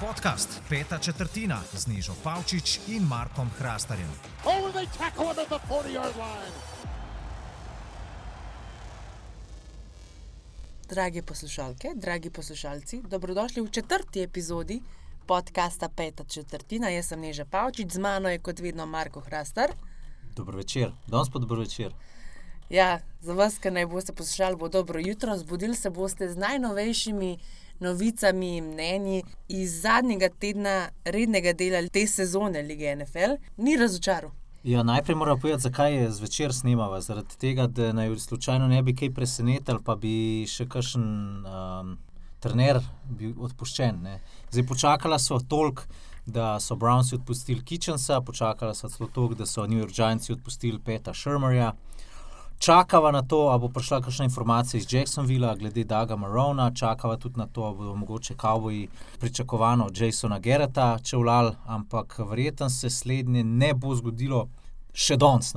Podcast Peta četrtina z Nižo Pavčič in Markom Hrastarjem. Oh, they tackle him at the 40 yard line. Drage poslušalke, dragi poslušalci, dobrodošli v četrti epizodi podcasta Peta četrtina. Jaz sem Neža Pavčič, z mano je kot vedno Marko Hrastar. Dobro večer, danes pa dobro večer. Ja, za vas, ki naj boste poslušali, bo dobro jutro. Zbudili se boste z najnovejšimi novicami in mnenji iz zadnjega tedna rednega dela te sezone lige NFL. Ni razočaral. Ja, najprej moram povedati, zakaj je zvečer snemava. Zaradi tega, da naj slučajno ne bi kaj presenetil, pa bi še kakšen um, trener bil odpuščen. Ne. Zdaj počakala so toliko. Da so Brownsi odpustili Kitchensa, počakala so celo to, da so New York Giantsi odpustili Peta Shermerja. Čakava na to, ali bo prišla kakšna informacija iz Jacksonvilla glede Daga Marona, čakava tudi na to, ali bodo mogoče kavboji pričakovano od Jasona Gerata čevljali, ampak verjetno se slednje ne bo zgodilo še danes.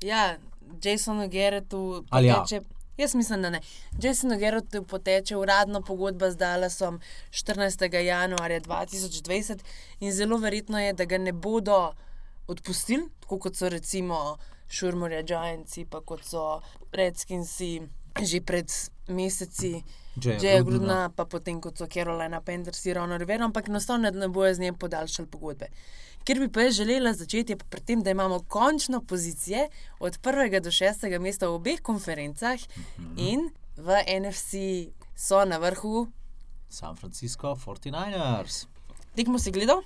Ja, Jasonu Geratu Ali ja? poteče. Jaz mislim, da ne. Jasonu Geratu poteče uradna pogodba z Dallasom 14. januarja 2020 in zelo verjetno je, da ga ne bodo odpustili, tako kot so recimo Šurmorja, Giantsi, pa kot so Redskinsi že pred meseci. Že je Grudna. pa potem kot so Carolina Panthers, Ronald Rivera, ampak enostavno ne bojo z njim podaljšali pogodbe. Ker bi pa jaz želela začeti je pri tem, da imamo končno pozicije od prvega do šestega mesta v obeh konferencah in v NFC so na vrhu. San Francisco 49ers. Tekmo si gledal?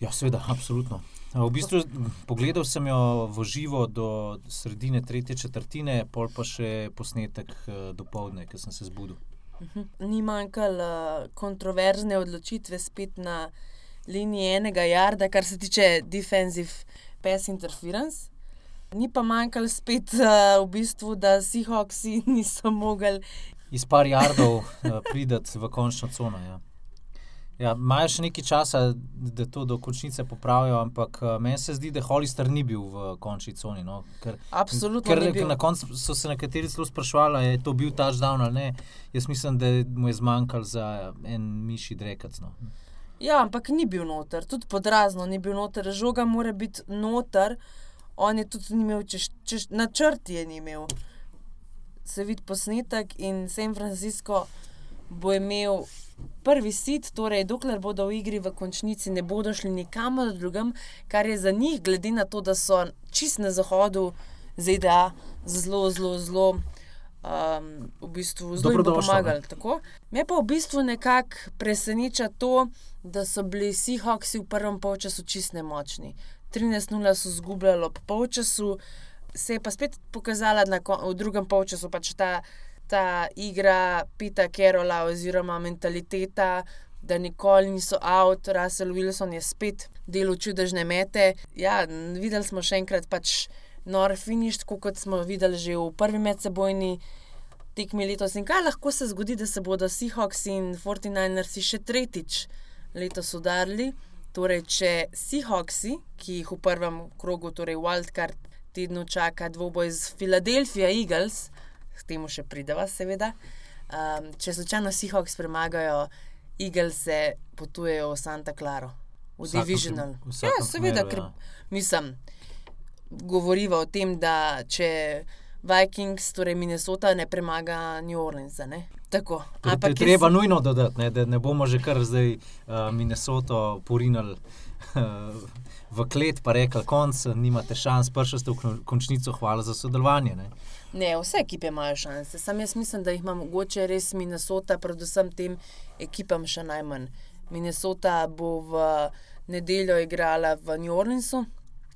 Ja, seveda, absolutno. V bistvu pogledal sem jo v živo do sredine tretje četrtine, pol pa še posnetek eh, do povdne, ker sem se zbudil. Ni manjkalo uh, kontroverzne odločitve spet na liniji enega jarda, kar se tiče defensive pass interference. Ni pa manjkalo spet uh, v bistvu, da Seahawksi niso mogli. Iz par jardov uh, prideti v končno cono. Ja. Ja, Imajo še nekaj časa, da to do končnice popravijo, ampak uh, meni se zdi, da Hollister ni bil v končni coni. No, ker, Absolutno ker bil. na koncu so se nekateri celo sprašvali, ali je to bil touchdown ali ne. Jaz mislim, da mu je zmanjkalo za en miši drekac. No. Ja, ampak ni bil noter, tudi podrazno ni bil noter, žoga mora biti noter. On je tudi imel, češ, češ, načrt je imel. Se vidi posnetek in San Francisco bo imel prvi sit, torej dokler bodo v igri v končnici, ne bodo šli nikamor drugam, kar je za njih, glede na to, da so čist na zahodu ZDA zelo, zelo, zelo. Um, v bistvu zelo ne. pomagali. tako. Me pa v bistvu nekako preseneča to, da so bili Seahawksi v prvem polčasu čist nemočni. 13-0 so zgubljali ob polčasu, se je pa spet pokazala na, v drugem polčasu pač ta, ta igra Pita Kerola oziroma mentaliteta. Da nikoli niso out, Russell Wilson je spet delal čudežne mete. Ja, videli smo še enkrat pač nor tako kot smo videli že v prvi medsebojni tekmi letos. In kaj lahko se zgodi, da se bodo Seahawks in 49ersi še tretjič letos udarili? Torej, če Seahawksi, ki jih v prvem krogu, torej Wildcard tednu čaka dvoboj z Philadelphia Eagles, k temu še prideva, seveda. Um, če slučajno Seahawks premagajo, Eagles se potujejo v Santa Clara, v vsakem Divisional. prim- v Ja, seveda, primeru, ker ja. mislim, govoriva o tem, da če Vikings, torej Minnesota, ne premaga New Orleansa. Ne? Tako. Ampak je Ampak jaz- treba nujno dodati, ne, da ne bomo že kar zdaj uh, Minnesoto porinili uh, v klet, pa rekli, konc, nimate šans, prišli ste v kon- končnico, hvala za sodelovanje. Ne. Ne, vse ekipe imajo šanse. Sam jaz mislim, da jih ima mogoče res Minnesota, predvsem tem ekipam še najmanj. Minnesota bo v nedeljo igrala v New Orleansu.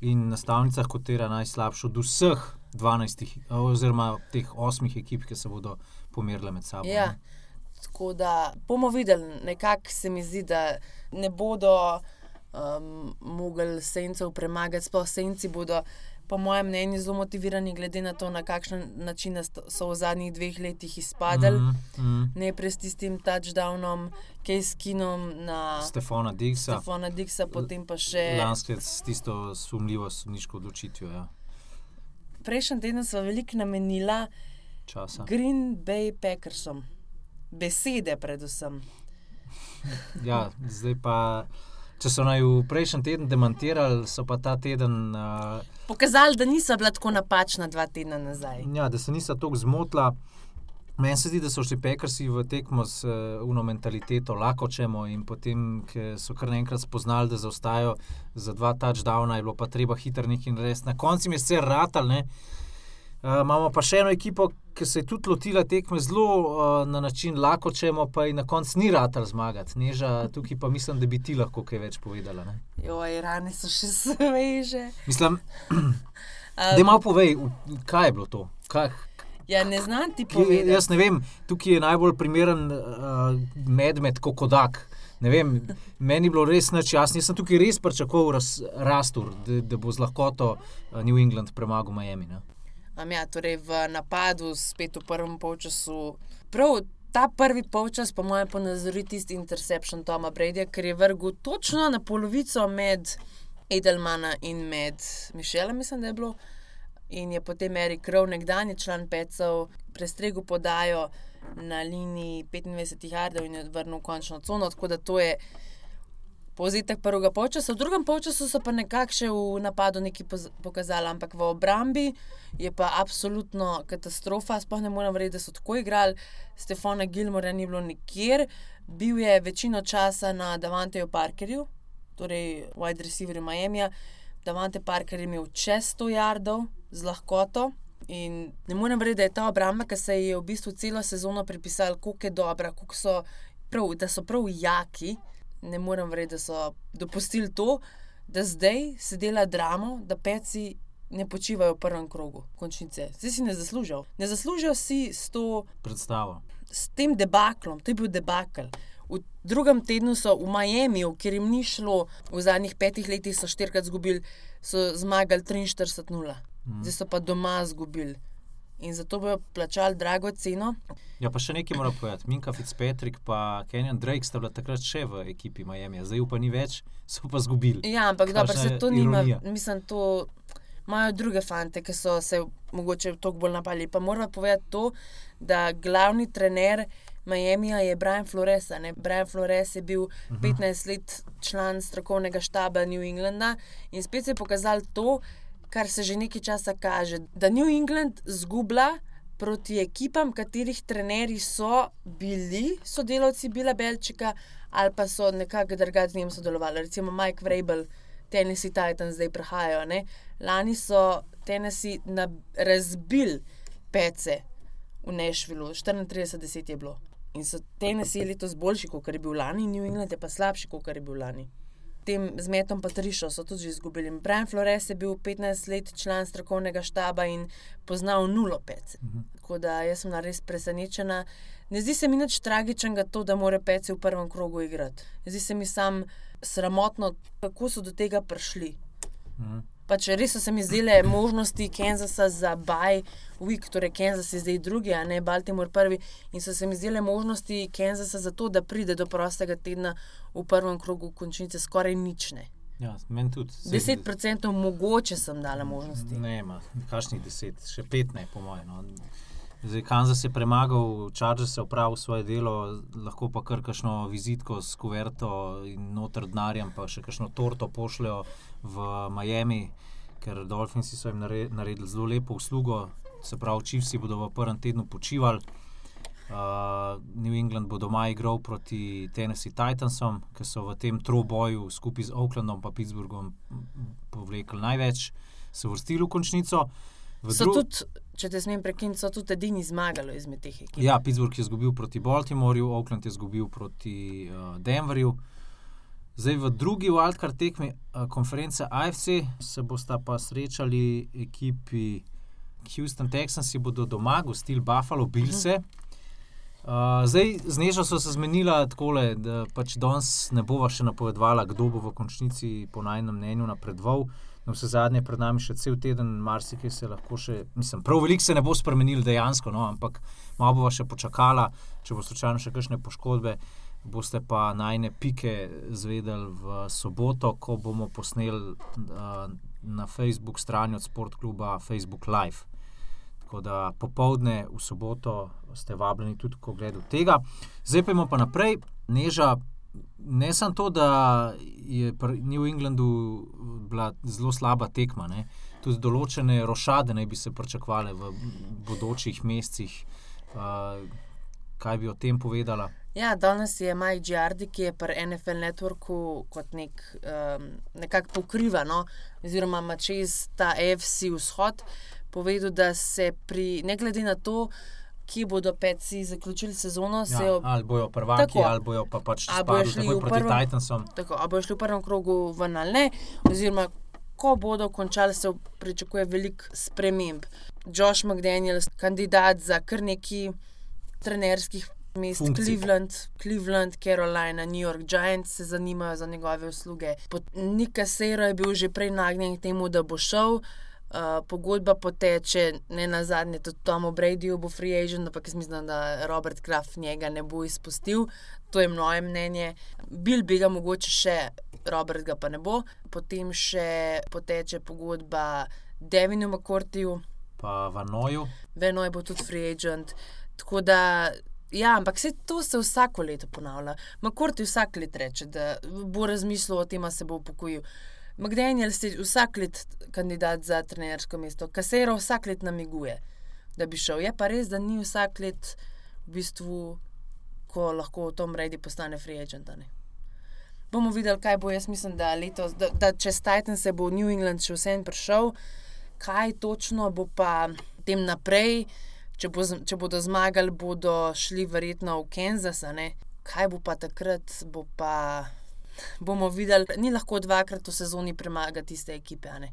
In na stavnicah kotira najslabšo od vseh 12, oziroma teh 8 ekip, ki se bodo pomerile med sabo. Ja. ne. Tako da bomo videli, nekako se mi zdi, da ne bodo um, mogli sencev premagati, sploh senci bodo, po mojem mnenju, zelo motivirani, glede na to, na kakšen način so v zadnjih dveh letih izpadali. Mm mhm. Najprej s tistim touchdownom, Kejskinom na Stefana Digsa, Stefana Dixa, potem pa še. lansko let s tisto sumljivo sodniško odločitvijo. Ja. Prejšnji teden smo veliko namenila Časa. Green Bay Packersom. besede, predvsem. Ja, zdaj pa, če so naj v prejšnjem tednu demantirali, so pa ta teden, uh, Pokazali, da niso bila tako napačna dva tedna nazaj. ja, da se niso tako zmotila. Meni se zdi, da so šli pekarsi v tekmo z uh, uno mentaliteto, lahko čemo in potem, ko so kar naenkrat spoznali, da zaostajajo za dva touchdowna, je bilo pa treba hitro nekaj narediti. Na koncu je vse ratal. Ne? Uh, imamo pa še eno ekipo, ki se je tudi lotila tekme zelo uh, na način, lahko čemo, pa je na koncu ni ratal zmagati. Neža, tukaj pa mislim, da bi ti lahko kaj več povedala. Ne? Joj, rane so še sveže. Mislim, Um, da malo povej, kaj je bilo to. Kaj, ja, ne znam ti povedati. Jaz ne vem, tukaj je najbolj primeren uh, medved kot kodak. Ne Vem, meni je bilo res noč jasno. Jaz sem tukaj res pričakoval raz, rastur, da, da bo z lahkoto uh, New England premagal Miami. Ne? Um, ja, torej v napadu, spet v prvem polčasu. Prav ta prvi polčas, po mojem, ponazori tisti interception Toma Bradyja, ker je vrgel točno na polovico med Edelmana in med Mišelom, mislim, da je bilo. In je potem Erik Krov, nekdanji član Pecev, prestregel podajo na liniji 25 jardov in je vrnil končno cono. Tako da to je povzetek prvega polčasa. V drugem polčasu so pa nekako še v napadu poz- pokazali, ampak v obrambi je pa absolutno katastrofa. Sploh ne morem verjeti, da so tako igrali. Stefana Gilmora ni bilo nikjer, bil je večino časa na Davanteju Parkerju, torej wide receiverju Miami. Davante Parker je imel čez 100 jardov z lahkoto. In ne morem verjeti, da je ta obramba, ki se je v bistvu celo sezono pripisala, kako je dobra, kako so prav, da so prav jaki. Ne morem verjeti, da so dopustili to, da zdaj se dela dramo, da peci ne počivajo v prvem krogu, končnice. Zdaj si ne zaslužijo. Ne zaslužijo si s, to, Predstavo. s tem debaklom, to je bil debakl. V drugem tednu so v Miamiju, kjer jim ni šlo, v zadnjih petih letih so štirikrat izgubili, so zmagali 43-0. Zdaj so pa doma izgubili. In zato bodo plačali drago ceno. Ja, pa še nekaj moram povedati. Minka Fitzpatrick in Kenyon Drake sta bila takrat še v ekipi Miami, zdaj pa ni več, so pa zgubili. Ja, ampak dobro, se to nima, mislim, to imajo druge fante, ki so se mogoče toliko bolj napali. Pa moram povedati to, da glavni trener Miamija je Brian Flores. ne. Brian Flores je bil 15 let član strokovnega štaba New Englanda in spet se je pokazalo to, kar se že nekaj časa kaže, da New England zgublja proti ekipam, katerih trenerji so bili sodelavci Bila Belčika ali pa so nekako drugače z njim sodelovali. Recimo Mike Vrabel, Tennessee Titans zdaj prihajajo. Ne? Lani so Tennessee razbili pece v Nešvilu, 34-10 je bilo. In so Tennessee letos boljši, kot je bil lani, New England je pa slabši, kot je bil lani. Tem zmetom Patrišo so tudi že izgubili. Brian Flores je bil 15 let član strokovnega štaba in poznal nulo pece. Tako da jaz sem res presenečena. Ne zdi se mi nič tragičnega to, da mora pece v prvem krogu igrati. Zdi se mi sam sramotno, kako so do tega prišli. Mhm. Pač res so se mi zdele možnosti Kanzasa za baj, week, torej Kansas je zdaj drugi, a ne Baltimore prvi. In so se mi zdele možnosti Kanzasa za to, da pride do prostega tedna v prvem krogu končnice skoraj nične. Ja, meni tudi. 10% mogoče sem dala možnosti. Ne, ima, kakšnih 10, še 15, po mojem. No. Zdaj, Kansas je premagal, Chargers je opravil svoje delo, lahko pa kar kakšno vizitko s kuverto in noter denarjem, pa še kakšno torto pošljajo v Miami, ker Dolphinsi so jim nare- naredili zelo lepo uslugo, se pravi, Chiefsi bodo v prvem tednu počivali. Uh, New England bo doma igral proti Tennessee Titansom, ki so v tem troboju skupaj z Oaklandom in Pittsburghom povlekli največ, se vrstili v končnico. V So dru- tudi, če te smem prekiniti, so tudi edini zmagali izmed teh ekip. Ja, Pittsburgh je izgubil proti Baltimorju, Oakland je izgubil proti uh, Denverju. Zdaj v drugi wildcard tekmi uh, konference AFC se bosta pa srečali ekipi Houston Texans, ki bodo doma gostili Buffalo Billse. Uh, zdaj, z Nežo so se zmenila tako, da pač danes ne bova še napovedala, kdo bo v končnici, po najnem mnenju, napredoval. No, vse zadnje, pred nami še cel teden, marsikaj se lahko še, mislim, prav veliko se ne bo spremenil dejansko, no, ampak malo bova še počakala, če bo slučajno še kakšne poškodbe. Boste pa najne pike zvedeli v soboto, ko bomo posneli uh, na Facebook strani od Sportkluba Facebook Live. Tako da popovdne v soboto ste vabljeni tudi, ko gledate tega. Zdaj pa imamo pa naprej, neža. Ne samo to, da je pri New Englandu bila zelo slaba tekma, ne. tudi določene rošade naj bi se pričakovale v bodočih mesecih. Uh, kaj bi o tem povedala? Ja, danes je Mike Giardi, ki je pri NFL Networku kot nek, um, nekako pokriva, no, oziroma ima čez ta AFC vzhod, povedal, da se pri, ne glede na to, kje bodo peci zaključili sezono, se Ja, ob, ali bojo prvaki, Tako. ali bojo pa pač Ali spadli takoj proti prvo- Titansom. tako, a bojo šli v prvem krogu ven ali ne, oziroma ko bodo končali, se pričakuje veliko sprememb. Josh McDaniels, kandidat za kar nekaj trenerskih mest, Funkcij. Cleveland, Cleveland, Carolina, New York Giants se zanimajo za njegove usluge. Nika Sero je bil že prej nagnjen k temu, da bo šel. Uh, pogodba poteče, ne na zadnje, tudi Tomu Bradyju bo free agent, ampak jaz mislim, da Robert Kraft njega ne bo izpustil. To je moje mnenje. Bil bi ga mogoče še, Robert ga pa ne bo. Potem še poteče pogodba Devinu McCourtiju, Pa Vanoju. Veno je bo tudi free agent. Tako da, ja, ampak vse to se vsako leto ponavlja. McCourty vsak let reče, da bo razmislil o tem, a se bo upokojil. McDaniels je vsak let kandidat za trenersko mesto, Kasero vsak let namiguje, da bi šel. Je pa res, da ni vsak let v bistvu, ko lahko Tom Brady postane free agent. Bomo videli, kaj bo. Jaz mislim, da, letos, da, da čez Titan se bo New England še vsem prišel, kaj točno bo pa tem naprej. Če, bo, če bodo zmagali, bodo šli verjetno v Kansas. ne. Kaj bo pa takrat, bo pa. Bomo videli, ni lahko dvakrat v sezoni premagati tiste ekipe. ne.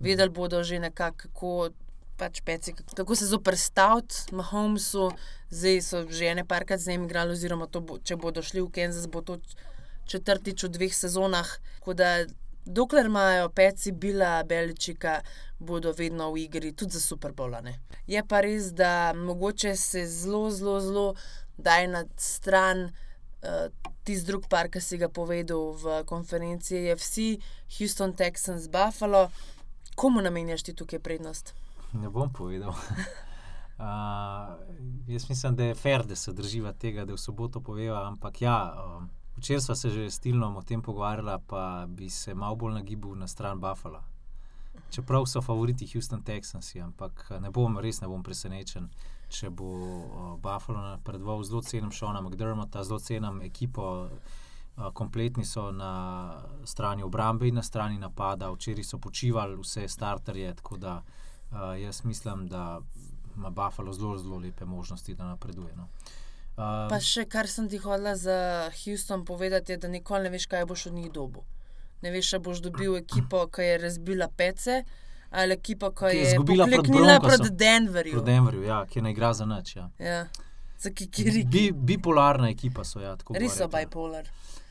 Vedeli bodo že nekako, kako, pač peci, kako se zoprstaviti Mahomesu, zdaj so že ene parkrat z njim igrali, oziroma bo, če bodo šli v Kansas, bo to četrtič v dveh sezonah. Tako da, dokler imajo peci Bila Beličika, bodo vedno v igri, tudi za Super Bowl. a ne. Je pa res, da mogoče se zelo, zelo, zelo daje na stran. Uh, Tisti drug par, ki si ga povedal v konferenci AFC, Houston, Texans, Buffalo. Komu namenjaš ti tukaj prednost? Ne bom povedal. Uh, jaz mislim, da je fair, da se drživa tega, da v soboto poveva. Ampak ja, um, včeraj sva se že s Tilnom o tem pogovarjala, pa bi se malo bolj nagibal na stran Buffalo. Čeprav so favoriti Houston Texansi, ampak ne bom, res ne bom presenečen, če bo uh, Buffalo napredoval. Zelo cenim Šona McDermotta, zelo cenim ekipo. Uh, kompletni so na strani obrambe in na strani napada. Včeraj so počivali vse starterje, tako da uh, jaz mislim, da ima Buffalo zelo, zelo lepe možnosti, da napreduje. No. Uh, Pa še kar sem ti hodila za Houston povedati, je, da nikoli ne veš, kaj boš od njih dobil. Ne veš, če boš dobil ekipo, ki je razbila pece, ali ekipo, ki Ki je izgubila Broncosom. proti Denverju. Proti Denverju, ja, ki ne igra za nič. Ja. Ja. Za. Bi, bipolarna ekipa so. Ja, tako Res so rekla. bipolar.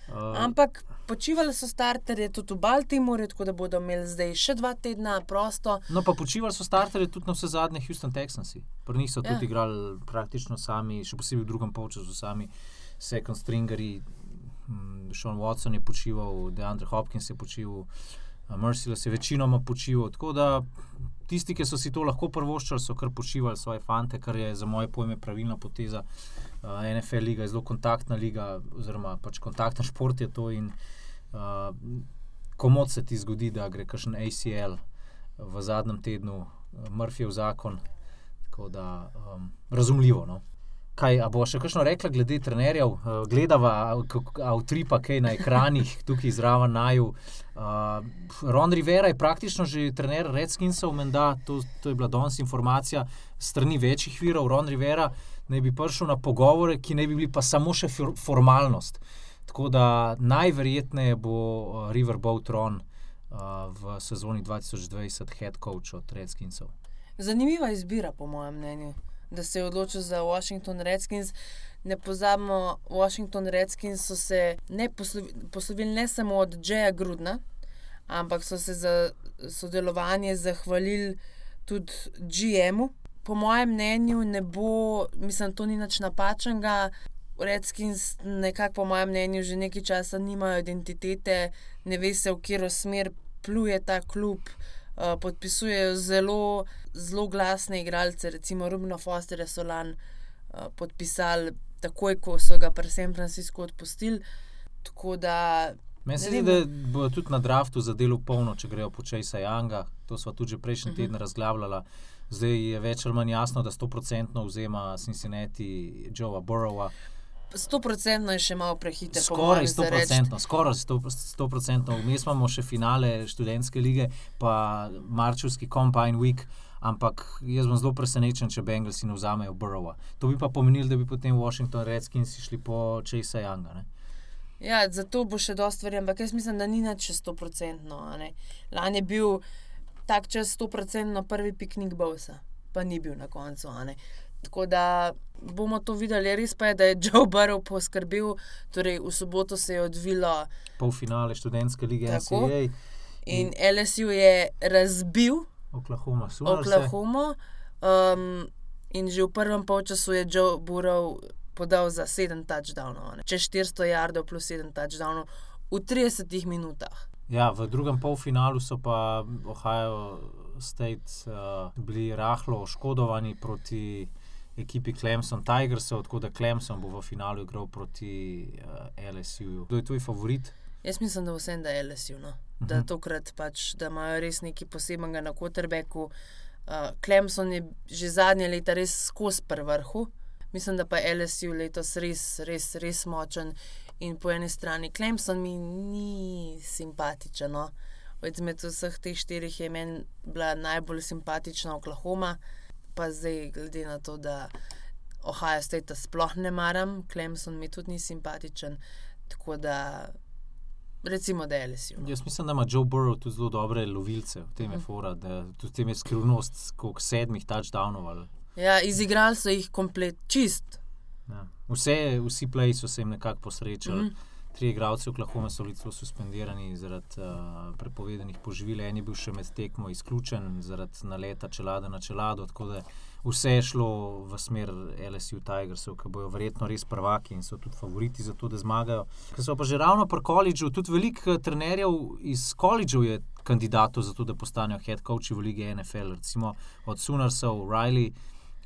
Uh, Ampak počivali so starterje tudi v Baltimorju, tako da bodo imeli zdaj še dva tedna prosto. No, pa počivali so starterji tudi na vse zadnje Houston Texansi. Pri njih so Ja. tudi igrali praktično sami, še posebej v drugem polčasu, sami second stringeri. Mm, Sean Watson je počival, DeAndre Hopkins je počival, uh, Merciless je večinoma počival. Tako da tisti, ki so si to lahko prvoščali, so kar počivali svoje fante, kar je za moje pojme pravilna poteza. Uh, NFL liga je zelo kontaktna liga, oziroma pač kontakten šport je to. In, uh, komod se ti zgodi, da gre kakšen ACL v zadnjem tednu, uh, Murphyjev zakon. Tako da um, razumljivo. No. Kaj, a bo še kakšno rekla glede trenerjev? Uh, gledava avtripa, kaj na ekranih, tukaj zraven naju. Uh, Ron Rivera je praktično že trener Redskinsov, menda, to, to je bila danes informacija strani večjih virov. Ron Rivera naj bi prišel na pogovore, ki naj bi bili pa samo še for, formalnost. Tako da najverjetneje bo uh, Riverboat Ron uh, v sezoni 2020 head coach od Redskinsov. Zanimiva izbira, po mojem mnenju, da se je odločil za Washington Redskins. Ne pozabimo, Washington Redskins so se ne poslovi, poslovili ne samo od Džeja Grudna, ampak so se za sodelovanje zahvalili tudi GM-u. Po mojem mnenju ne bo, mislim, to ni nič napačnega. Redskins, nekako po mojem mnenju, že nekaj časa nimajo identitete, ne ve se, v katero smer pluje ta klub. uh, podpisujejo zelo, zelo glasne igralce, recimo Rubno Fosterja so lani uh, podpisali takoj, ko so ga pri San Franciscu odpustili. Tako da. Meni se zdi, da bodo tudi na draftu zadeli polno, če grejo po Chase Younga. To smo tudi že prejšnji Mhm. teden razglabljali. Zdaj je več ali manj jasno, da 100% vzema Cincinnati Joea Burrowa. Sto procentno je še malo prehiter. Skoraj mojem, za reči. 100%, skoraj 100%. Vmes imamo še finale študentske lige, pa marčevski Combine Week. Ampak jaz bom zelo presenečen, če Bengalsi ne vzamejo Burrowa. To bi pa pomenilo, da bi potem Washington Redskins šli po Chase Younga. Ne? Ja, zato bo še dosti verjem, ampak jaz mislim, da ni nič procentno. a ne. Lani je bil tak čas sto procentno prvi piknik Bowsa, pa ni bil na koncu. Tako da bomo to videli. Res pa je, da je Joe Burrow poskrbel, torej v soboto se je odvilo Polfinale študentske lige Tako. NCAA, in LSU je razbil Oklahoma, Sooners. Oklahomo. Um, in že v prvem polčasu je Joe Burrow podal za 7 touchdownov, ne. čez 400 yardov plus 7 touchdownov v 30 minutah. Ja, v drugem polfinalu so pa Ohio State uh, bili rahlo oškodovani proti ekipi Clemson Tigersov, tako da Clemson bo v finalu igral proti uh, LSU. Kdo je tvoj favorit? Jaz mislim, da vsem da je LSU. No. Da Mhm. tokrat pač, da imajo res nekaj posebnega na Kotrbeku. Uh, Clemson je že zadnje leta res skozi pri vrhu. Mislim, da pa je LSU letos res, res, res močen. In po eni strani Clemson mi ni simpatičen. No. Izmed vseh teh štirih je meni bila najbolj simpatična Oklahoma, pa zdaj, glede na to, da Ohio State sploh ne maram, Clemson mi tudi ni simpatičen. Tako da recimo, da je LSU. No. Jaz mislim, da ima Joe Burrow tudi zelo dobre lovilce, v tem je fora, da tudi v tem je skrivnost, koliko sedmih touchdownov. Ja, izigrali so jih komplet, čist. ja. Vse, vsi pleji so se jim nekako posrečali. Mhm. Mm -hmm. Tri igralce Oklahoma so bili suspendirani zaradi uh, prepovedanih poživil, en je bil še med tekmo izključen zaradi naleta čelada na čelado. Tako da vse je šlo v smer LSU Tigersov, ki bojo verjetno res prvaki in so tudi favoriti za to, da zmagajo. Ker so pa že ravno pri koledžu, tudi veliko eh, trenerjev iz koledžev je kandidatov za to, da postanejo head coachi v lige NFL, recimo od Sunarsov, Riley.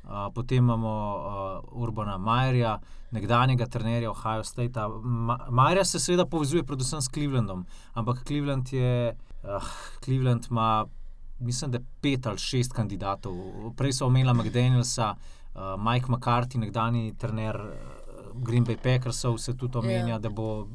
Uh, potem imamo uh, Urbana Majerja, nekdanjega trenerja Ohio State. Ma Majerja se seveda povezuje predvsem s Clevelandom, ampak Cleveland je, uh, Cleveland ima, mislim, da pet ali šest kandidatov. Prej so omenila McDanielsa, uh, Mike McCarthy, nekdanji trener. uh, Green Bay Packersov se tudi omenja, Ja. da bo uh,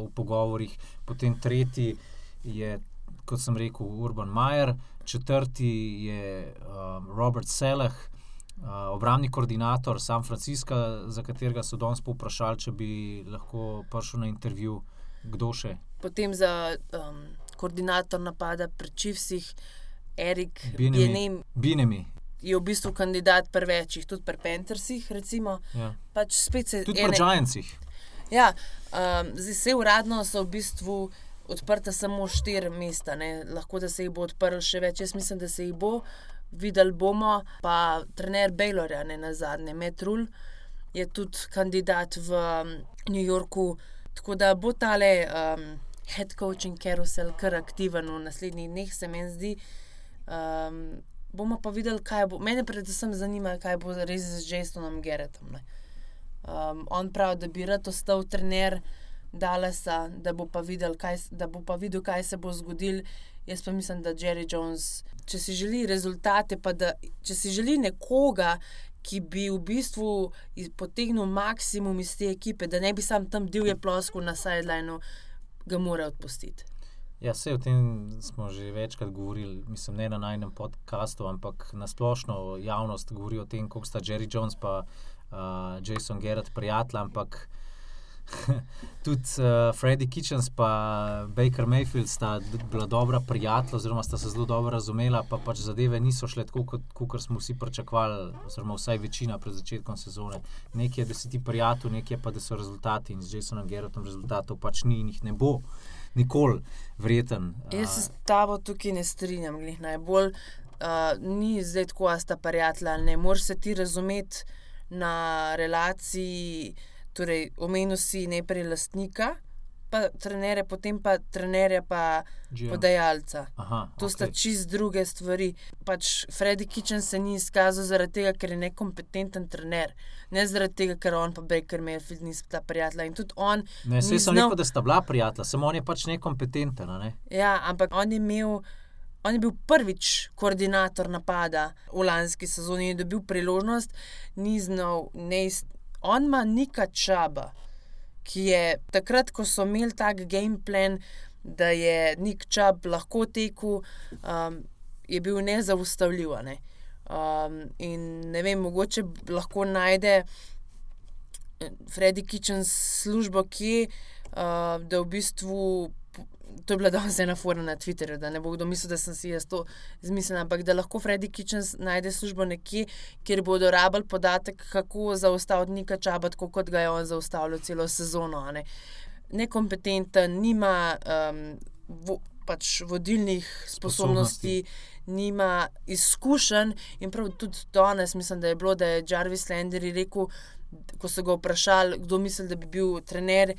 v pogovorih. Potem tretji je, kot sem rekel, Urban Majer, četrti je um, Robert Selah, uh, obrambni koordinator San Francisca, za katerega so danes povprašali, če bi lahko prišel na intervju, kdo še. Potem za um, koordinator napada pri Čivsih, Erik Bienemi. Bienem Binemi. je v bistvu kandidat pri večjih, tudi pri Panthersih. Recimo. Ja. Pač se Tudi pri Giantsih. Ja, um, zdaj se uradno so v bistvu odprta samo štiri mesta, ne? lahko da se jih bo odprlo še več. Jaz mislim, da se jih bo, videli bomo. Pa trener Baylorja, ne na zadnje, Metrul, je tudi kandidat v um, New Yorku. Tako da bo tale um, head coaching carousel kar aktiven v naslednjih dneh, se meni zdi. Um, bomo pa videli, kaj bo. Mene predvsem zanima, kaj bo res z Jasonom Geretom. Ne? Um, on pravi, da bi rad ostal trener Dallasa, da bo pa videl, kaj, da bo pa videl, kaj se bo zgodil. Jaz pa mislim, da Jerry Jones, če si želi rezultate, pa da če si želi nekoga, ki bi v bistvu potegnil maksimum iz te ekipe, da ne bi sam tam divje ploskal na sidelineu, ga mora odpustiti. Ja, vse o tem smo že večkrat govorili, mislim, ne na najnem podkastu, ampak na splošno javnost govori o tem, kako sta Jerry Jones in uh, Jason Garrett prijatelja, ampak tudi uh, Freddy Kitchens in Baker Mayfield sta bila dobra prijatelja, oziroma sta se zelo dobro razumela, pa pač zadeve niso šle tako, kot, kot smo vsi pričakovali, oziroma vsaj večina pred začetkom sezone. Nekaj je, da si ti prijatelj, nekaj je pa, da so rezultati in z Jasonom Garrettom rezultatov pač ni in jih ne bo. Nikoli vreten. Jaz se s tabo tukaj ne strinjam, glih najbolj. Uh, ni zdaj tako, da sta prijatelja ne. Moraš se ti razumeti na relaciji, torej omenil si najprej lastnika, pa trenerja, potem pa trenerja, pa GM. podajalca. Aha, To okay. sta čist druge stvari. Pač Freddy Kitchen se ni izkazal zaradi tega, ker je nekompetenten trener, ne zaradi tega, ker on pa Baker Mayfield nista prijatelja. In tudi on. Ne, ni sem znal- rekel, da sta bila prijatelja, samo on je pač nekompetenten. Ne? Ja, ampak on je imel. On je bil prvič koordinator napada v lanski sezoni in je dobil priložnost, ni znal, ne on ima Nika Čaba, ki je takrat, ko so imeli tak game plan, da je Nik Čab lahko tekel, um, je bil nezaustavljiv. Ne? Um, in ne vem, mogoče lahko najde Freddy Kitchen službo, kje, uh, da v bistvu. To je bila danes ena fora na Twitterju, da ne bo kdo mislil, da sem si jaz to izmislil, ampak da lahko Freddy Kitchen najde službo nekje, kjer bodo rabili podatek, kako zaustaviti Nika Čaba, tako kot ga je on zaustavljal celo sezono. Ne? Nekompetenten, nima um, vo, pač vodilnih sposobnosti, nima izkušenj. In prav tudi danes, mislim, da je bilo, da je Jarvis Landry rekel, ko so ga vprašali, kdo misli, da bi bil trener.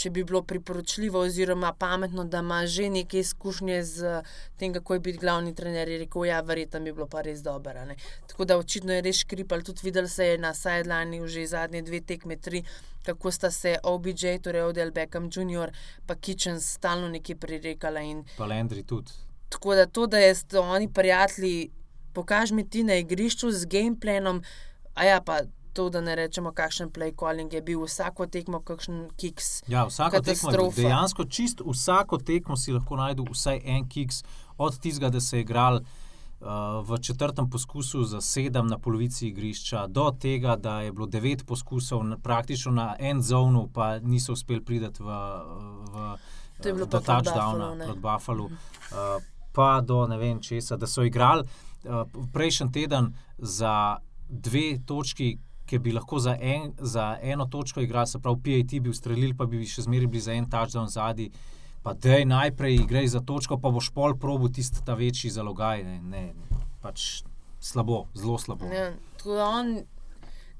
Če bi bilo priporočljivo, oziroma pametno, da ima že neke izkušnje z tem, kako je biti glavni trener, je rekel: Ja, verjetno bi bilo pa res dobro. a ne." Tako da očitno je res škripal. Tudi videl se je na sidelineu že zadnje dve tekme, tri, kako sta se OBJ, torej Odell Beckham Jr., pa Kitchen stalno nekje prirekala. In Pa Landry tudi. Tako da to, da je sto oni prijatelji, pokaži mi ti na igrišču z gameplanom, a ja, pa to, da ne rečemo, kakšen play calling je bil, vsako tekmo, kakšen kiks. Ja, vsako tekmo. Katastrofa. dejansko čist vsako tekmo si lahko najdel vsaj en kiks, od tistega, da se je igral uh, v četrtem poskusu za sedem na polovici igrišča, do tega, da je bilo devet poskusov na, praktično na en zonu, pa niso uspeli priti v, v To do touchdowna proti Buffalo, uh, pa do ne vem česa, da so igrali uh, prejšnji teden za dve točki. Ki bi lahko za, en, za eno točko igrali, se pravi, PAT bi ustrelili, pa bi še zmeraj bili za en touchdown zadnji. Pa da je najprej igraj za točko, pa boš pol probu tisti ta večji zalogaj. Ne, ne, pač slabo, zelo slabo. Ne, on,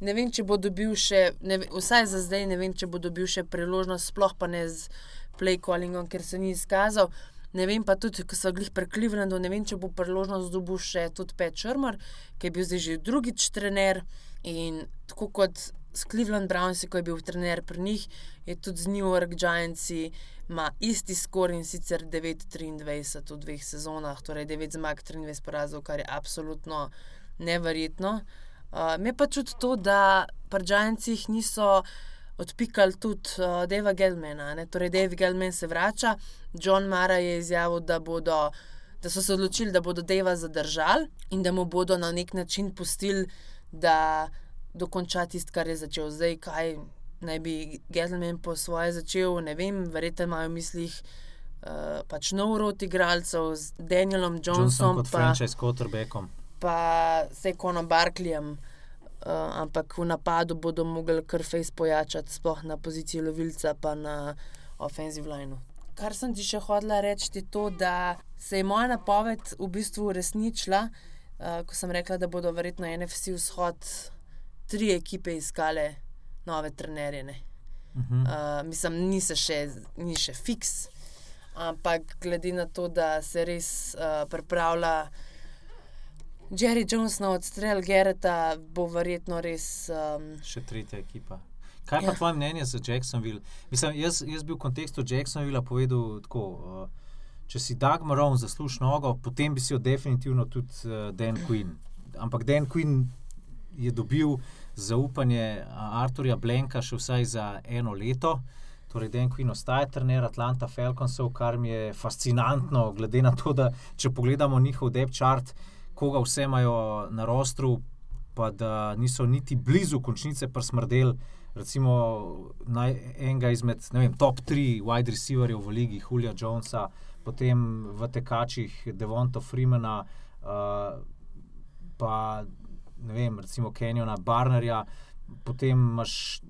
ne vem, če bo dobil še, ne, vsaj za zdaj, ne vem, če bo dobil še priložnost, sploh pa ne z play callingom, ker se ni izkazal. Ne vem pa tudi, ko so glih pri Clevelandu, ne vem, če bo priložnost dobil še tudi Pet Črmar, ki je bil zdaj že drugič trener. In tako kot s Cleveland Brownsi, ko je bil trener pri njih, je tudi z New York Giantsi, ima isti skor in sicer 9-23 v dveh sezonah, torej 9 zmag, 23 porazov, kar je absolutno neverjetno. Uh, me pa čudi to, da pri Giantsih niso odpikali tudi uh, Deva Gelmana. Ne? Torej, Dave Gelman se vrača, John Mara je izjavil, da, bodo, da so se odločili, da bodo Deva zadržali in da mu bodo na nek način pustili, da dokonča tisto, kar je začel. Zdaj, kaj naj bi Gelman po svoje začel, ne vem, verjetno imajo v mislih. Uh, pač nov rod igralcev z Danielom Johnson Johnsonom, kot pa, franchise quarterbackom. pa Sekonom Barkleyjem, uh, ampak v napadu bodo mogli kar fejs pojačati, sploh na poziciji lovilca, pa na offensive lineu. Kar sem ti še hodila reči, je to, da se je moja napoved v bistvu uresničila, uh, ko sem rekla, da bodo verjetno NFC vzhod tri ekipe iskale nove trenerje. ne. Uh -huh. Uh, mislim, ni se še, ni še fiks, ampak glede na to, da se res uh, pripravlja Jerry Jones na odstrel Gereta, bo verjetno res. Um, Še tretja ekipa. Kaj pa ja. tvoje mnenje za Jacksonville? Mislim, jaz, jaz bi v kontekstu Jacksonvilla povedal tako. Uh, če si Doug Marone zasluži nogo, potem bi si jo definitivno tudi uh, Dan Quinn. Ampak Dan Quinn je dobil zaupanje uh, Arturja Blenka še vsaj za eno leto. Torej, Dan Quinn ostaja trener Atlanta Falconsov, kar mi je fascinantno, glede na to, da če pogledamo njihov depth chart, koga vse imajo na rostru, pa da niso niti blizu končnice prsmrdel. Recimo naj, enega izmed vem, top 3 wide receiverjev v ligi, Julija Jonesa, potem v tekačih Devonta Freemana, uh, pa ne vem, recimo Kenyona Barnerja, potem imaš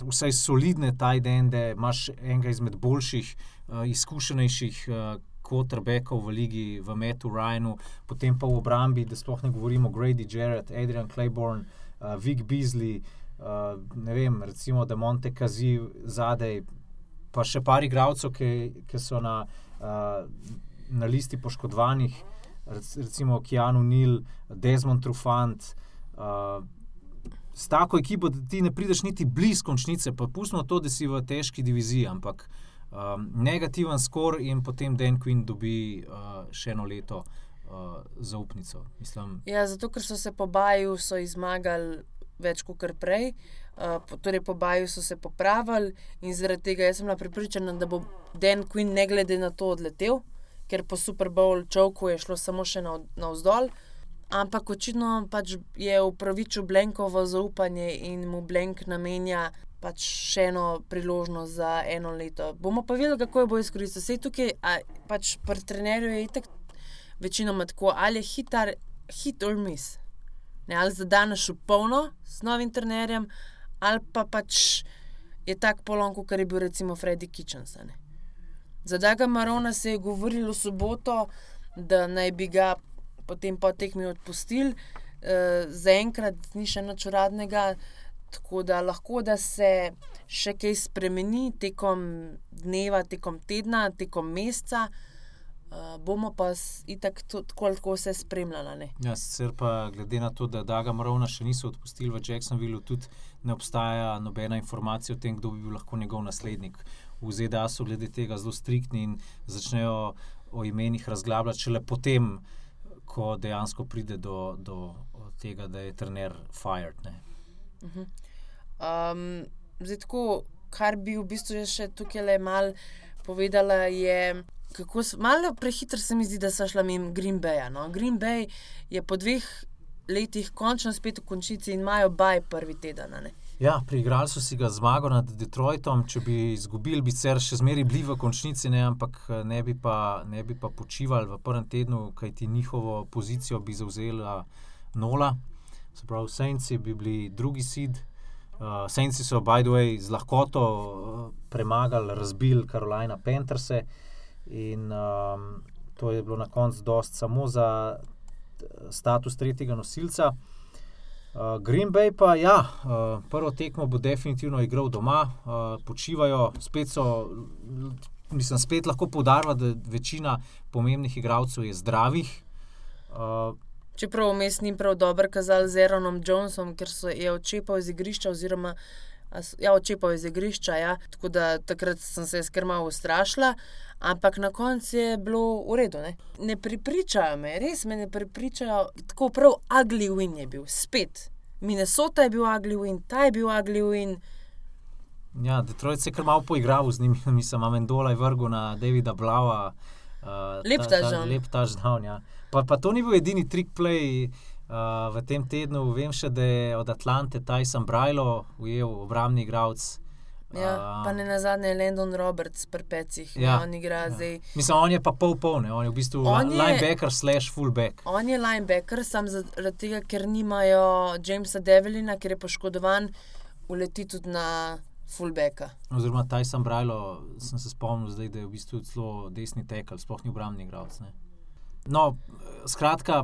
vsaj solidne tajdende, imaš enega izmed boljših, uh, izkušenejših. Uh, Quarterbackov v ligi, v Metu Ryanu, potem pa v obrambi, da sploh ne govorimo o Grady Jarrett, Adrian Claiborne, uh, Vic Beasley, uh, ne vem, recimo, da Monte Kazi zadaj, pa še par igralcev, ki, ki so na, uh, na listi poškodovanih, rec, recimo Keanu Nil, Desmond Trufant. Uh, S tako ekipo, da ti ne prideš niti blizu končnice, pa pustimo to, da si v težki diviziji, ampak um, negativen skor in potem Dan Quinn dobi uh, še eno leto uh, zaupnico. Mislim, Ja, zato, ker so se po Baju so izmagali več kot prej, uh, po- torej po Baju so se popravili in zaradi tega sem bila prepričana, da bo Dan Quinn ne glede na to odletel, ker po Super Bowl čovku je šlo samo še na, navzdol. Ampak očitno pač je upravičil Blenkovo zaupanje in mu Blenk namenja pač še eno priložnost za eno leto. Bomo pa videli, kako jo bo izkoristil. Sej tukaj, a, pač pri trenerju je itak večinoma tako, ali je hit, ar- hit or miss. Ne, ali zadaneš v polno s novim trenerjem, ali pa pač je tak polon, kot je bil recimo Freddy ne. Za Daga Marona se je govorilo soboto, da naj bi ga potem po tekmi odpustili. E, Zaenkrat ni še nič uradnega, tako da lahko da se še kaj spremeni tekom dneva, tekom tedna, tekom meseca. Uh, bomo pa itak tako ali tako vse spremljali. Ja, sicer pa glede na to, da Daga Morona še niso odpustili v Jacksonvillu, tudi ne obstaja nobena informacija o tem, kdo bi bil lahko njegov naslednik. V ZDA so glede tega zelo striktni in začnejo o imenih razglabljati šele potem, ko dejansko pride do, do tega, da je trener fired. Ne. Um, zdaj, tako, kar bi v bistvu še tukaj le mal povedala, je, kako malo prehitro se mi zdi, da so šla mimo Green Baya. No? Green Bay je po dveh letih končno spet v končnici in imajo baj prvi teden. Ja, priigrali so si ga zmago nad Detroitom, če bi izgubili, bi sicer še zmeraj bili v končnici, ne, ampak eh, ne bi, pa, ne bi pa počivali v prvem tednu, kajti njihovo pozicijo bi zauzela Nola. Se pravi, Sainci bi bili drugi sid. Uh, Sainci so, by the way, z lahkoto uh, premagali, razbili Carolina Pantherse in um, to je bilo na koncu dost samo za eh, status tretjega nosilca. Uh, Green Bay pa, ja, uh, prvo tekmo bo definitivno igral doma, uh, počivajo, spet so, mislim, spet lahko poudarjamo, da večina pomembnih igralcev je zdravih. Uh, Čeprav vmes ni prav dobro kazal z Aaronom Jonesom, ker so je odčepal iz igrišča, oziroma ja, odčepal iz igrišča. Ja. Tako da takrat sem se skrb malo ustrašila, ampak na koncu je bilo v redu. Ne, ne pripričajo me, res me ne pripričajo. Tako prav ugly win je bil, spet. Minnesota je bil ugly win, ta je bil ugly win. ja, Detroit se je kar malo poigral z njimi, mislim, Amendola je vrgel na Davida Blava. Uh, Lep touchdown. Lep touchdown, ja. Pa, pa to ni bil edini trik play uh, v tem tednu. Vem še, da je od Atlante Tyson Brajlo ujel obrambni igralec. Ja, A, pa ne na zadnje Landon Roberts, prpecih, ja, Ja, on igra ja. zdaj. Mislim, on je pa pol polne, on je v bistvu On li- je- linebacker slash fullback. On je linebacker, sam zaradi tega, ker nimajo Jamesa Develina, ker je poškodovan, uleti tudi na fullbacka. Oziroma Tyson Brajlo, sem se spomnil zdaj, da je v bistvu celo desni tekel, sploh ni obrambni igralec. ne. No, skratka,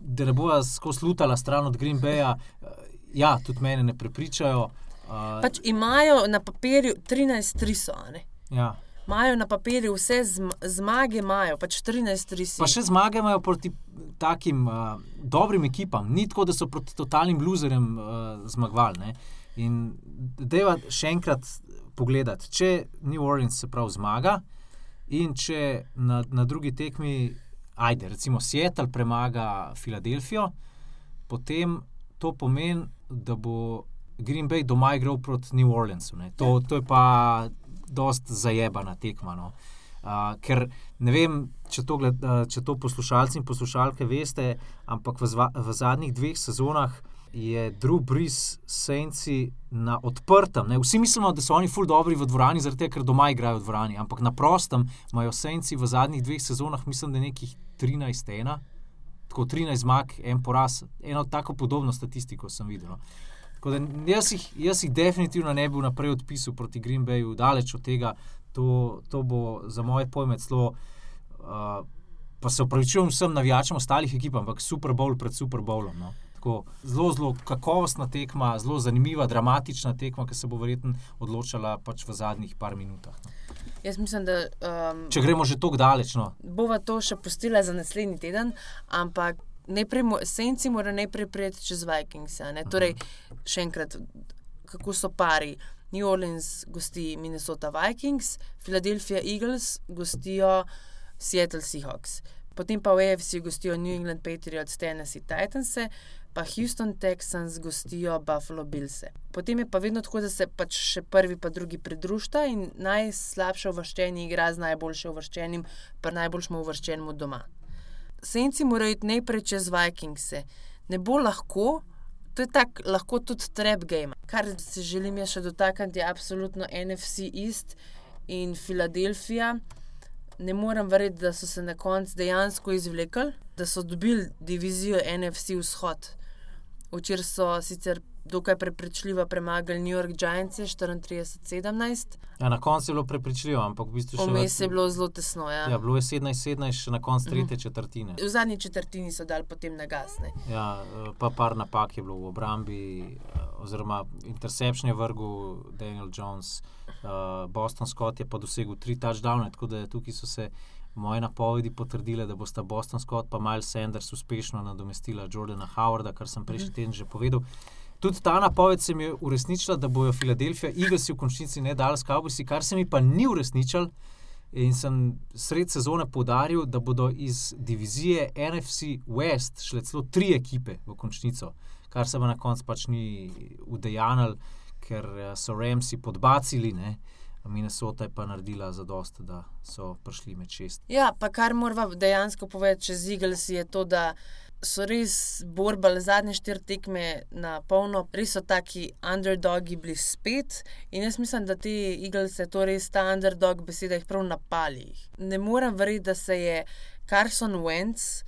da ne bo skozi lutala stran od Green Baya, eh, ja, tudi mene ne prepričajo. Uh, Pač imajo na papirju 13-3, ja. imajo na papirju vse zm zmage, imajo pač 13-3. Pa še zmage imajo proti takim uh, dobrim ekipam, ni tako, da so proti totalnim loserjem uh, zmagovali. ne. In deva še enkrat pogledati, če New Orleans se prav zmaga in če na, na drugi tekmi, ajde, recimo Seattle premaga Filadelfijo, potem to pomeni, da bo Green Bay doma igral proti New Orleansu. ne. To, to je pa dost zajebana tekma. No. Uh, ker ne vem, če to, gled, uh, če to poslušalci in poslušalke veste, ampak v, zva, v zadnjih dveh sezonah je Drew Brees Sainci na odprtem. Ne? Vsi mislimo, da so oni ful dobri v dvorani, zaradi tega, ker doma igrajo v dvorani, ampak na prostem imajo Sainci v zadnjih dveh sezonah, mislim, da nekih 13-1. Tako 13 zmag, en poraz, eno tako podobno statistiko sem videl. No. Tako da jaz jih, jaz jih definitivno ne bi naprej odpisal proti Green Bayu, daleč od tega. To, to bo za moje pojme celo, uh, pa se upravičujem vsem navijačem ostalih ekip, ampak Super Bowl pred Super Bowlom. No. Tako, zelo, zelo kakovostna tekma, zelo zanimiva, dramatična tekma, ki se bo verjetno odločala pač v zadnjih par minutah. No. Jaz mislim, da um, Če gremo že tako daleč, no. bova to še pustila za naslednji teden, ampak najprej, Senci mora najprej priti čez Vikings. ne. Torej, še enkrat, kako so pari. New Orleans gosti Minnesota Vikings, Philadelphia Eagles gostijo Seattle Seahawks. Potem pa v AFC gostijo New England Patriots, Tennessee Titans, pa Houston Texans gostijo Buffalo Bills. Potem je pa vedno tako, da se pač še prvi, pa drugi pridružita in najslabše uvrščeni igra z najboljše uvrščenim, pa najboljšemu uvrščenemu doma. Senci morajo iti najprej čez Vikingse. Ne bo lahko, to je tako, lahko tudi trap game. Kar se želim še dotakniti, je absolutno NFC East in Filadelfija. Ne morem verjeti, da so se na koncu dejansko izvlekli, da so dobili divizijo NFC Vzhod. Včeraj so sicer dokaj prepričljivo premagali New York Giants 34-17, Ja, na koncu je bilo prepričljivo, ampak v bistvu še vmes je bilo zelo tesno. Ja. Ja, bilo je 17-17, še na koncu tretje četrtine. V zadnji četrtini so dali potem nagasne. Ja, eh, pa par napak je bilo v obrambi, eh, oziroma interception je vrgel Daniel Jones, uh, Boston Scott je pa dosegel tri touchdowne, tako da tukaj so se moje napovedi potrdile, da bosta Boston Scott in Miles Sanders uspešno nadomestila Jordana Howarda, kar sem prejšnji teden že povedal. Tudi ta napoved se mi je uresničila, da bojo Filadelfija Eaglesi v končnici ne dali s Cowboysi, kar se mi pa ni uresničilo. In sem sred sezone podaril, da bodo iz divizije NFC West šle celo tri ekipe v končnico, kar se pa na koncu pač ni udejanilo, ker eh, so Ramsi podbacili, ne? Minnesota je pa naredila za dost, da so prišli med šest. Ja, pa kar moramo dejansko povedati čez Eagles je to, da so res borbali zadnje štiri tekme na polno, res so taki underdogi bili spet. In jaz mislim, da te je to res ta underdog beseda jih prav napali. Ne morem verjeti, da se je Carson Wentz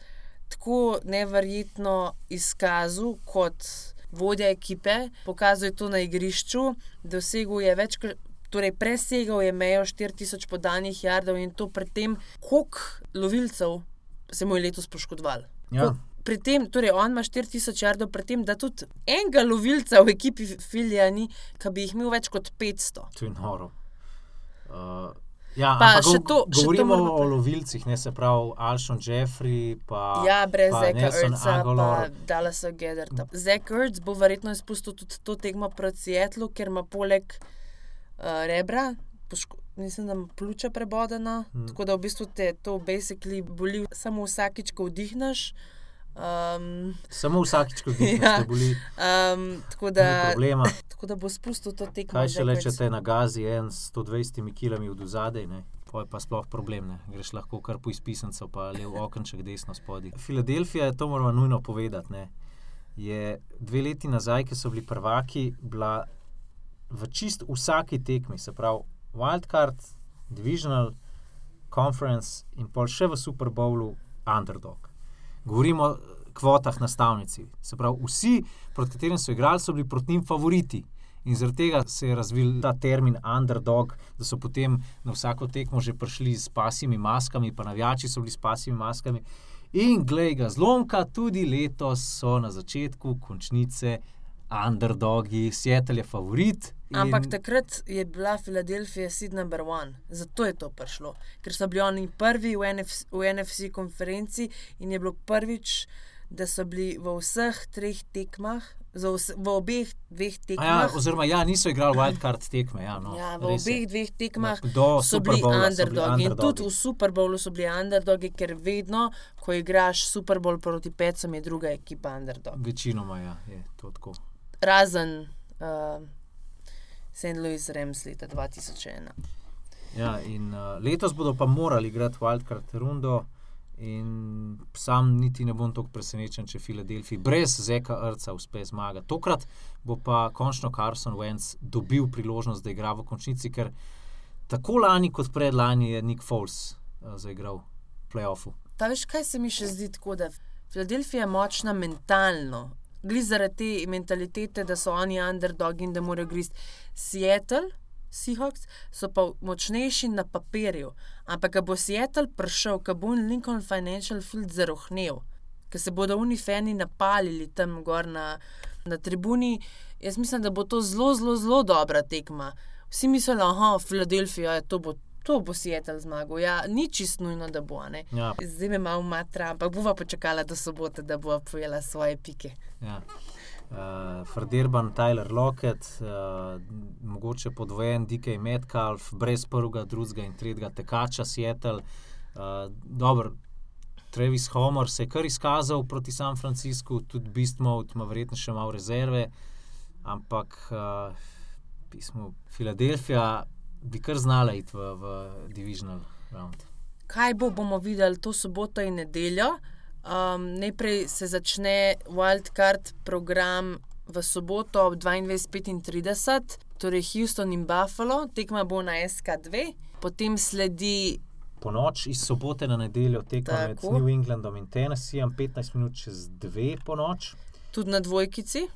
tako neverjetno izkazal kot vodja ekipe, pokazal je to na igrišču, dosegel je več kot. Torej, presegal je mejo 4000 podanih jardov in to pred tem, koliko lovilcev se mu je letos poškodoval. Ja. Pri tem, torej on ima 4000 jardov, pri tem, da tudi enega lovilca v ekipi Filija ni, ki bi jih imel več kot 500. To je noro. Uh, ja, Pa še to- še to govorimo moramo o lovilcih, ne se pravi Alšon Jeffrey. Pa, Ja, brez Zeka Erca, pa Aguilar. Dallasa Gedderta. Zek Erc bo verjetno izpustil tudi to tekmo proti Seattlu, ker ima poleg uh, rebra. Poško, mislim, da ima pljuča prebodena, Hmm. mm. tako da v bistvu te to basically boli samo vsakič, ko vdihneš. Um, Samo vsakič, ko vidiš, Ja. da boli, um, tako, da, problema. tako da bo spustil to tekmo. Kaj še le, Ertz. če te na gazi en s 120 km od zadaj? To je pa sploh problem, ne? greš lahko kar po izpisancu, pa lev okenček desno spodaj. Filadelfija, to moramo nujno povedati, ne? je dve leti nazaj, ki so bili prvaki, bila v čist vsaki tekmi, se pravi Wildcard, Divisional, Conference in pol še v Super Bowlu underdog. Govorimo o kvotah na stavnici. Se pravi, vsi, proti katerim so igrali, so bili proti njim favoriti. In zaradi tega se je razvil ta termin underdog, da so potem na vsako tekmo že prišli s pasimi maskami, pa navijači so bili s pasimi maskami. In glej ga, zlomka, tudi letos so na začetku končnice underdogi, Seattle je favorit. In- Ampak takrat je bila Filadelfija seed number one, zato je to prišlo, ker so bili oni prvi v NFC, v NFC konferenci in je bilo prvič, da so bili v vseh treh tekmah, vse, v obeh dveh A Ja, tekmah. oziroma, ja, niso igrali wildcard tekme. Ja, no, Ja, v res je. obeh dveh tekmah Do so bili so bili underdogi. In tudi v Super Bowlu so bili underdogi, ker vedno, ko igraš Super Bowl proti Pecom, je druga ekipa underdog. Večinoma ja, je to tako. Razen uh, St. Louis Rams leta 2001. Ja, in, uh, letos bodo pa morali igrati wildcard rundo. In sam niti ne bom tako presenečen, če Filadelfiji brez Zeka Rca uspe zmagati. Tokrat bo pa končno Carson Wentz dobil priložnost, da igra v končnici, ker tako lani kot predlani je Nick Foles uh, zaigral v playoffu. Ta veš, kaj se mi še zdi tako, da Filadelfija je močna mentalno. Gli zaradi te mentalitete, da so oni underdogi in da morajo gristi. Seattle, Seahawks, so pa močnejši na papirju. Ampak, ko bo Seattle prišel, ko bo Lincoln Financial Field zarohnel, ker se bodo unifeni napalili tam gor na, na tribuni. Jaz mislim, da bo to zelo, zelo, zelo dobra tekma. Vsi mislijo, da je Filadelfija, to bo. To bo Seattle zmagal. Ja, ni čist nujno, da bo. Ja. Zdaj me malo matra, ampak bova počakala do sobote, da bo pojela svoje pike. Ja. Uh, Ferdirban, Tyler Lockett, uh, mogoče podvojen DK Metcalf, brez prvega, drugega in tretjega tekača Seattle. Uh, dobro, Travis Homer se je kar izkazal proti San Franciscu, tudi Beastmode ima verjetno še malo rezerve, ampak uh, pismo Filadelfija bi kar znala iti v, v Divisional round. Kaj bo, bomo videli to soboto in nedeljo. Um, najprej se začne Wildcard program v soboto ob 22:35, torej Houston in Buffalo, tekma bo na SK2, potem sledi Po noč iz sobote na nedeljo tekma med Tako. New Englandom in Tennesseejem, 15 minut čez 2 po noč. tudi na dvojkici.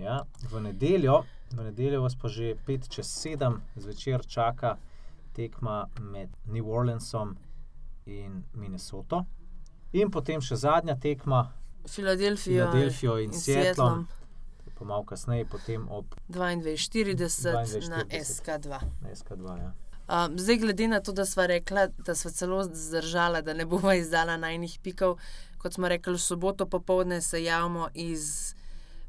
Ja, v nedeljo, v nedeljo vas pa že 5 čez 7 zvečer čaka tekma med New Orleansom in Minnesoto. In potem še zadnja tekma, Filadelfijo Filadelfijo in Seattlom, Seattlom, pa malo kasneje, potem ob 22:40 na 22:40. SK2. SK2. Ja. Um, zdaj, glede na to, da smo rekla, da smo celo zdržala, da ne bomo izdala najnih pikov, kot smo rekli, v soboto popovdne se javimo iz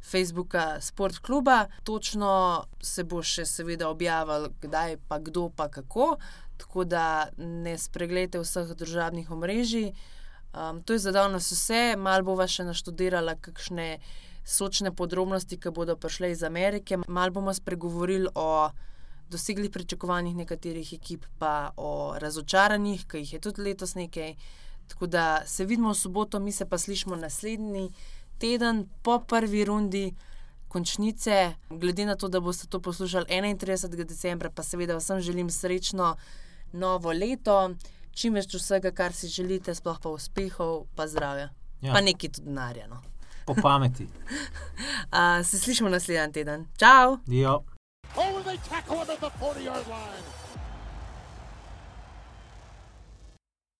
Facebooka Sport kluba. Točno se bo še seveda objavil, kdaj, pa kdo, pa kako. Tako da ne spregledajte vseh družabnih omrežij. Um, to je za danes vse, malo bova še naštudirala kakšne sočne podrobnosti, ki bodo prišle iz Amerike. Malo bomo spregovorili o doseglih pričakovanjih nekaterih ekip, pa o razočaranjih, ki jih je tudi letos nekaj. Tako da se vidimo v soboto, mi se pa slišimo naslednji teden po prvi rundi. Končnice, glede na to, da boste to poslušali 31. decembra, pa seveda vsem želim srečno novo leto, čim več vsega, kar si želite, sploh pa uspehov, pa zdravja. Ja. Ja. Pa nekaj tudi denarja. No. Po pameti. Uh, se slišimo naslednji teden. Čau! Jo. Oh, and they tackle him at the 40 yard line.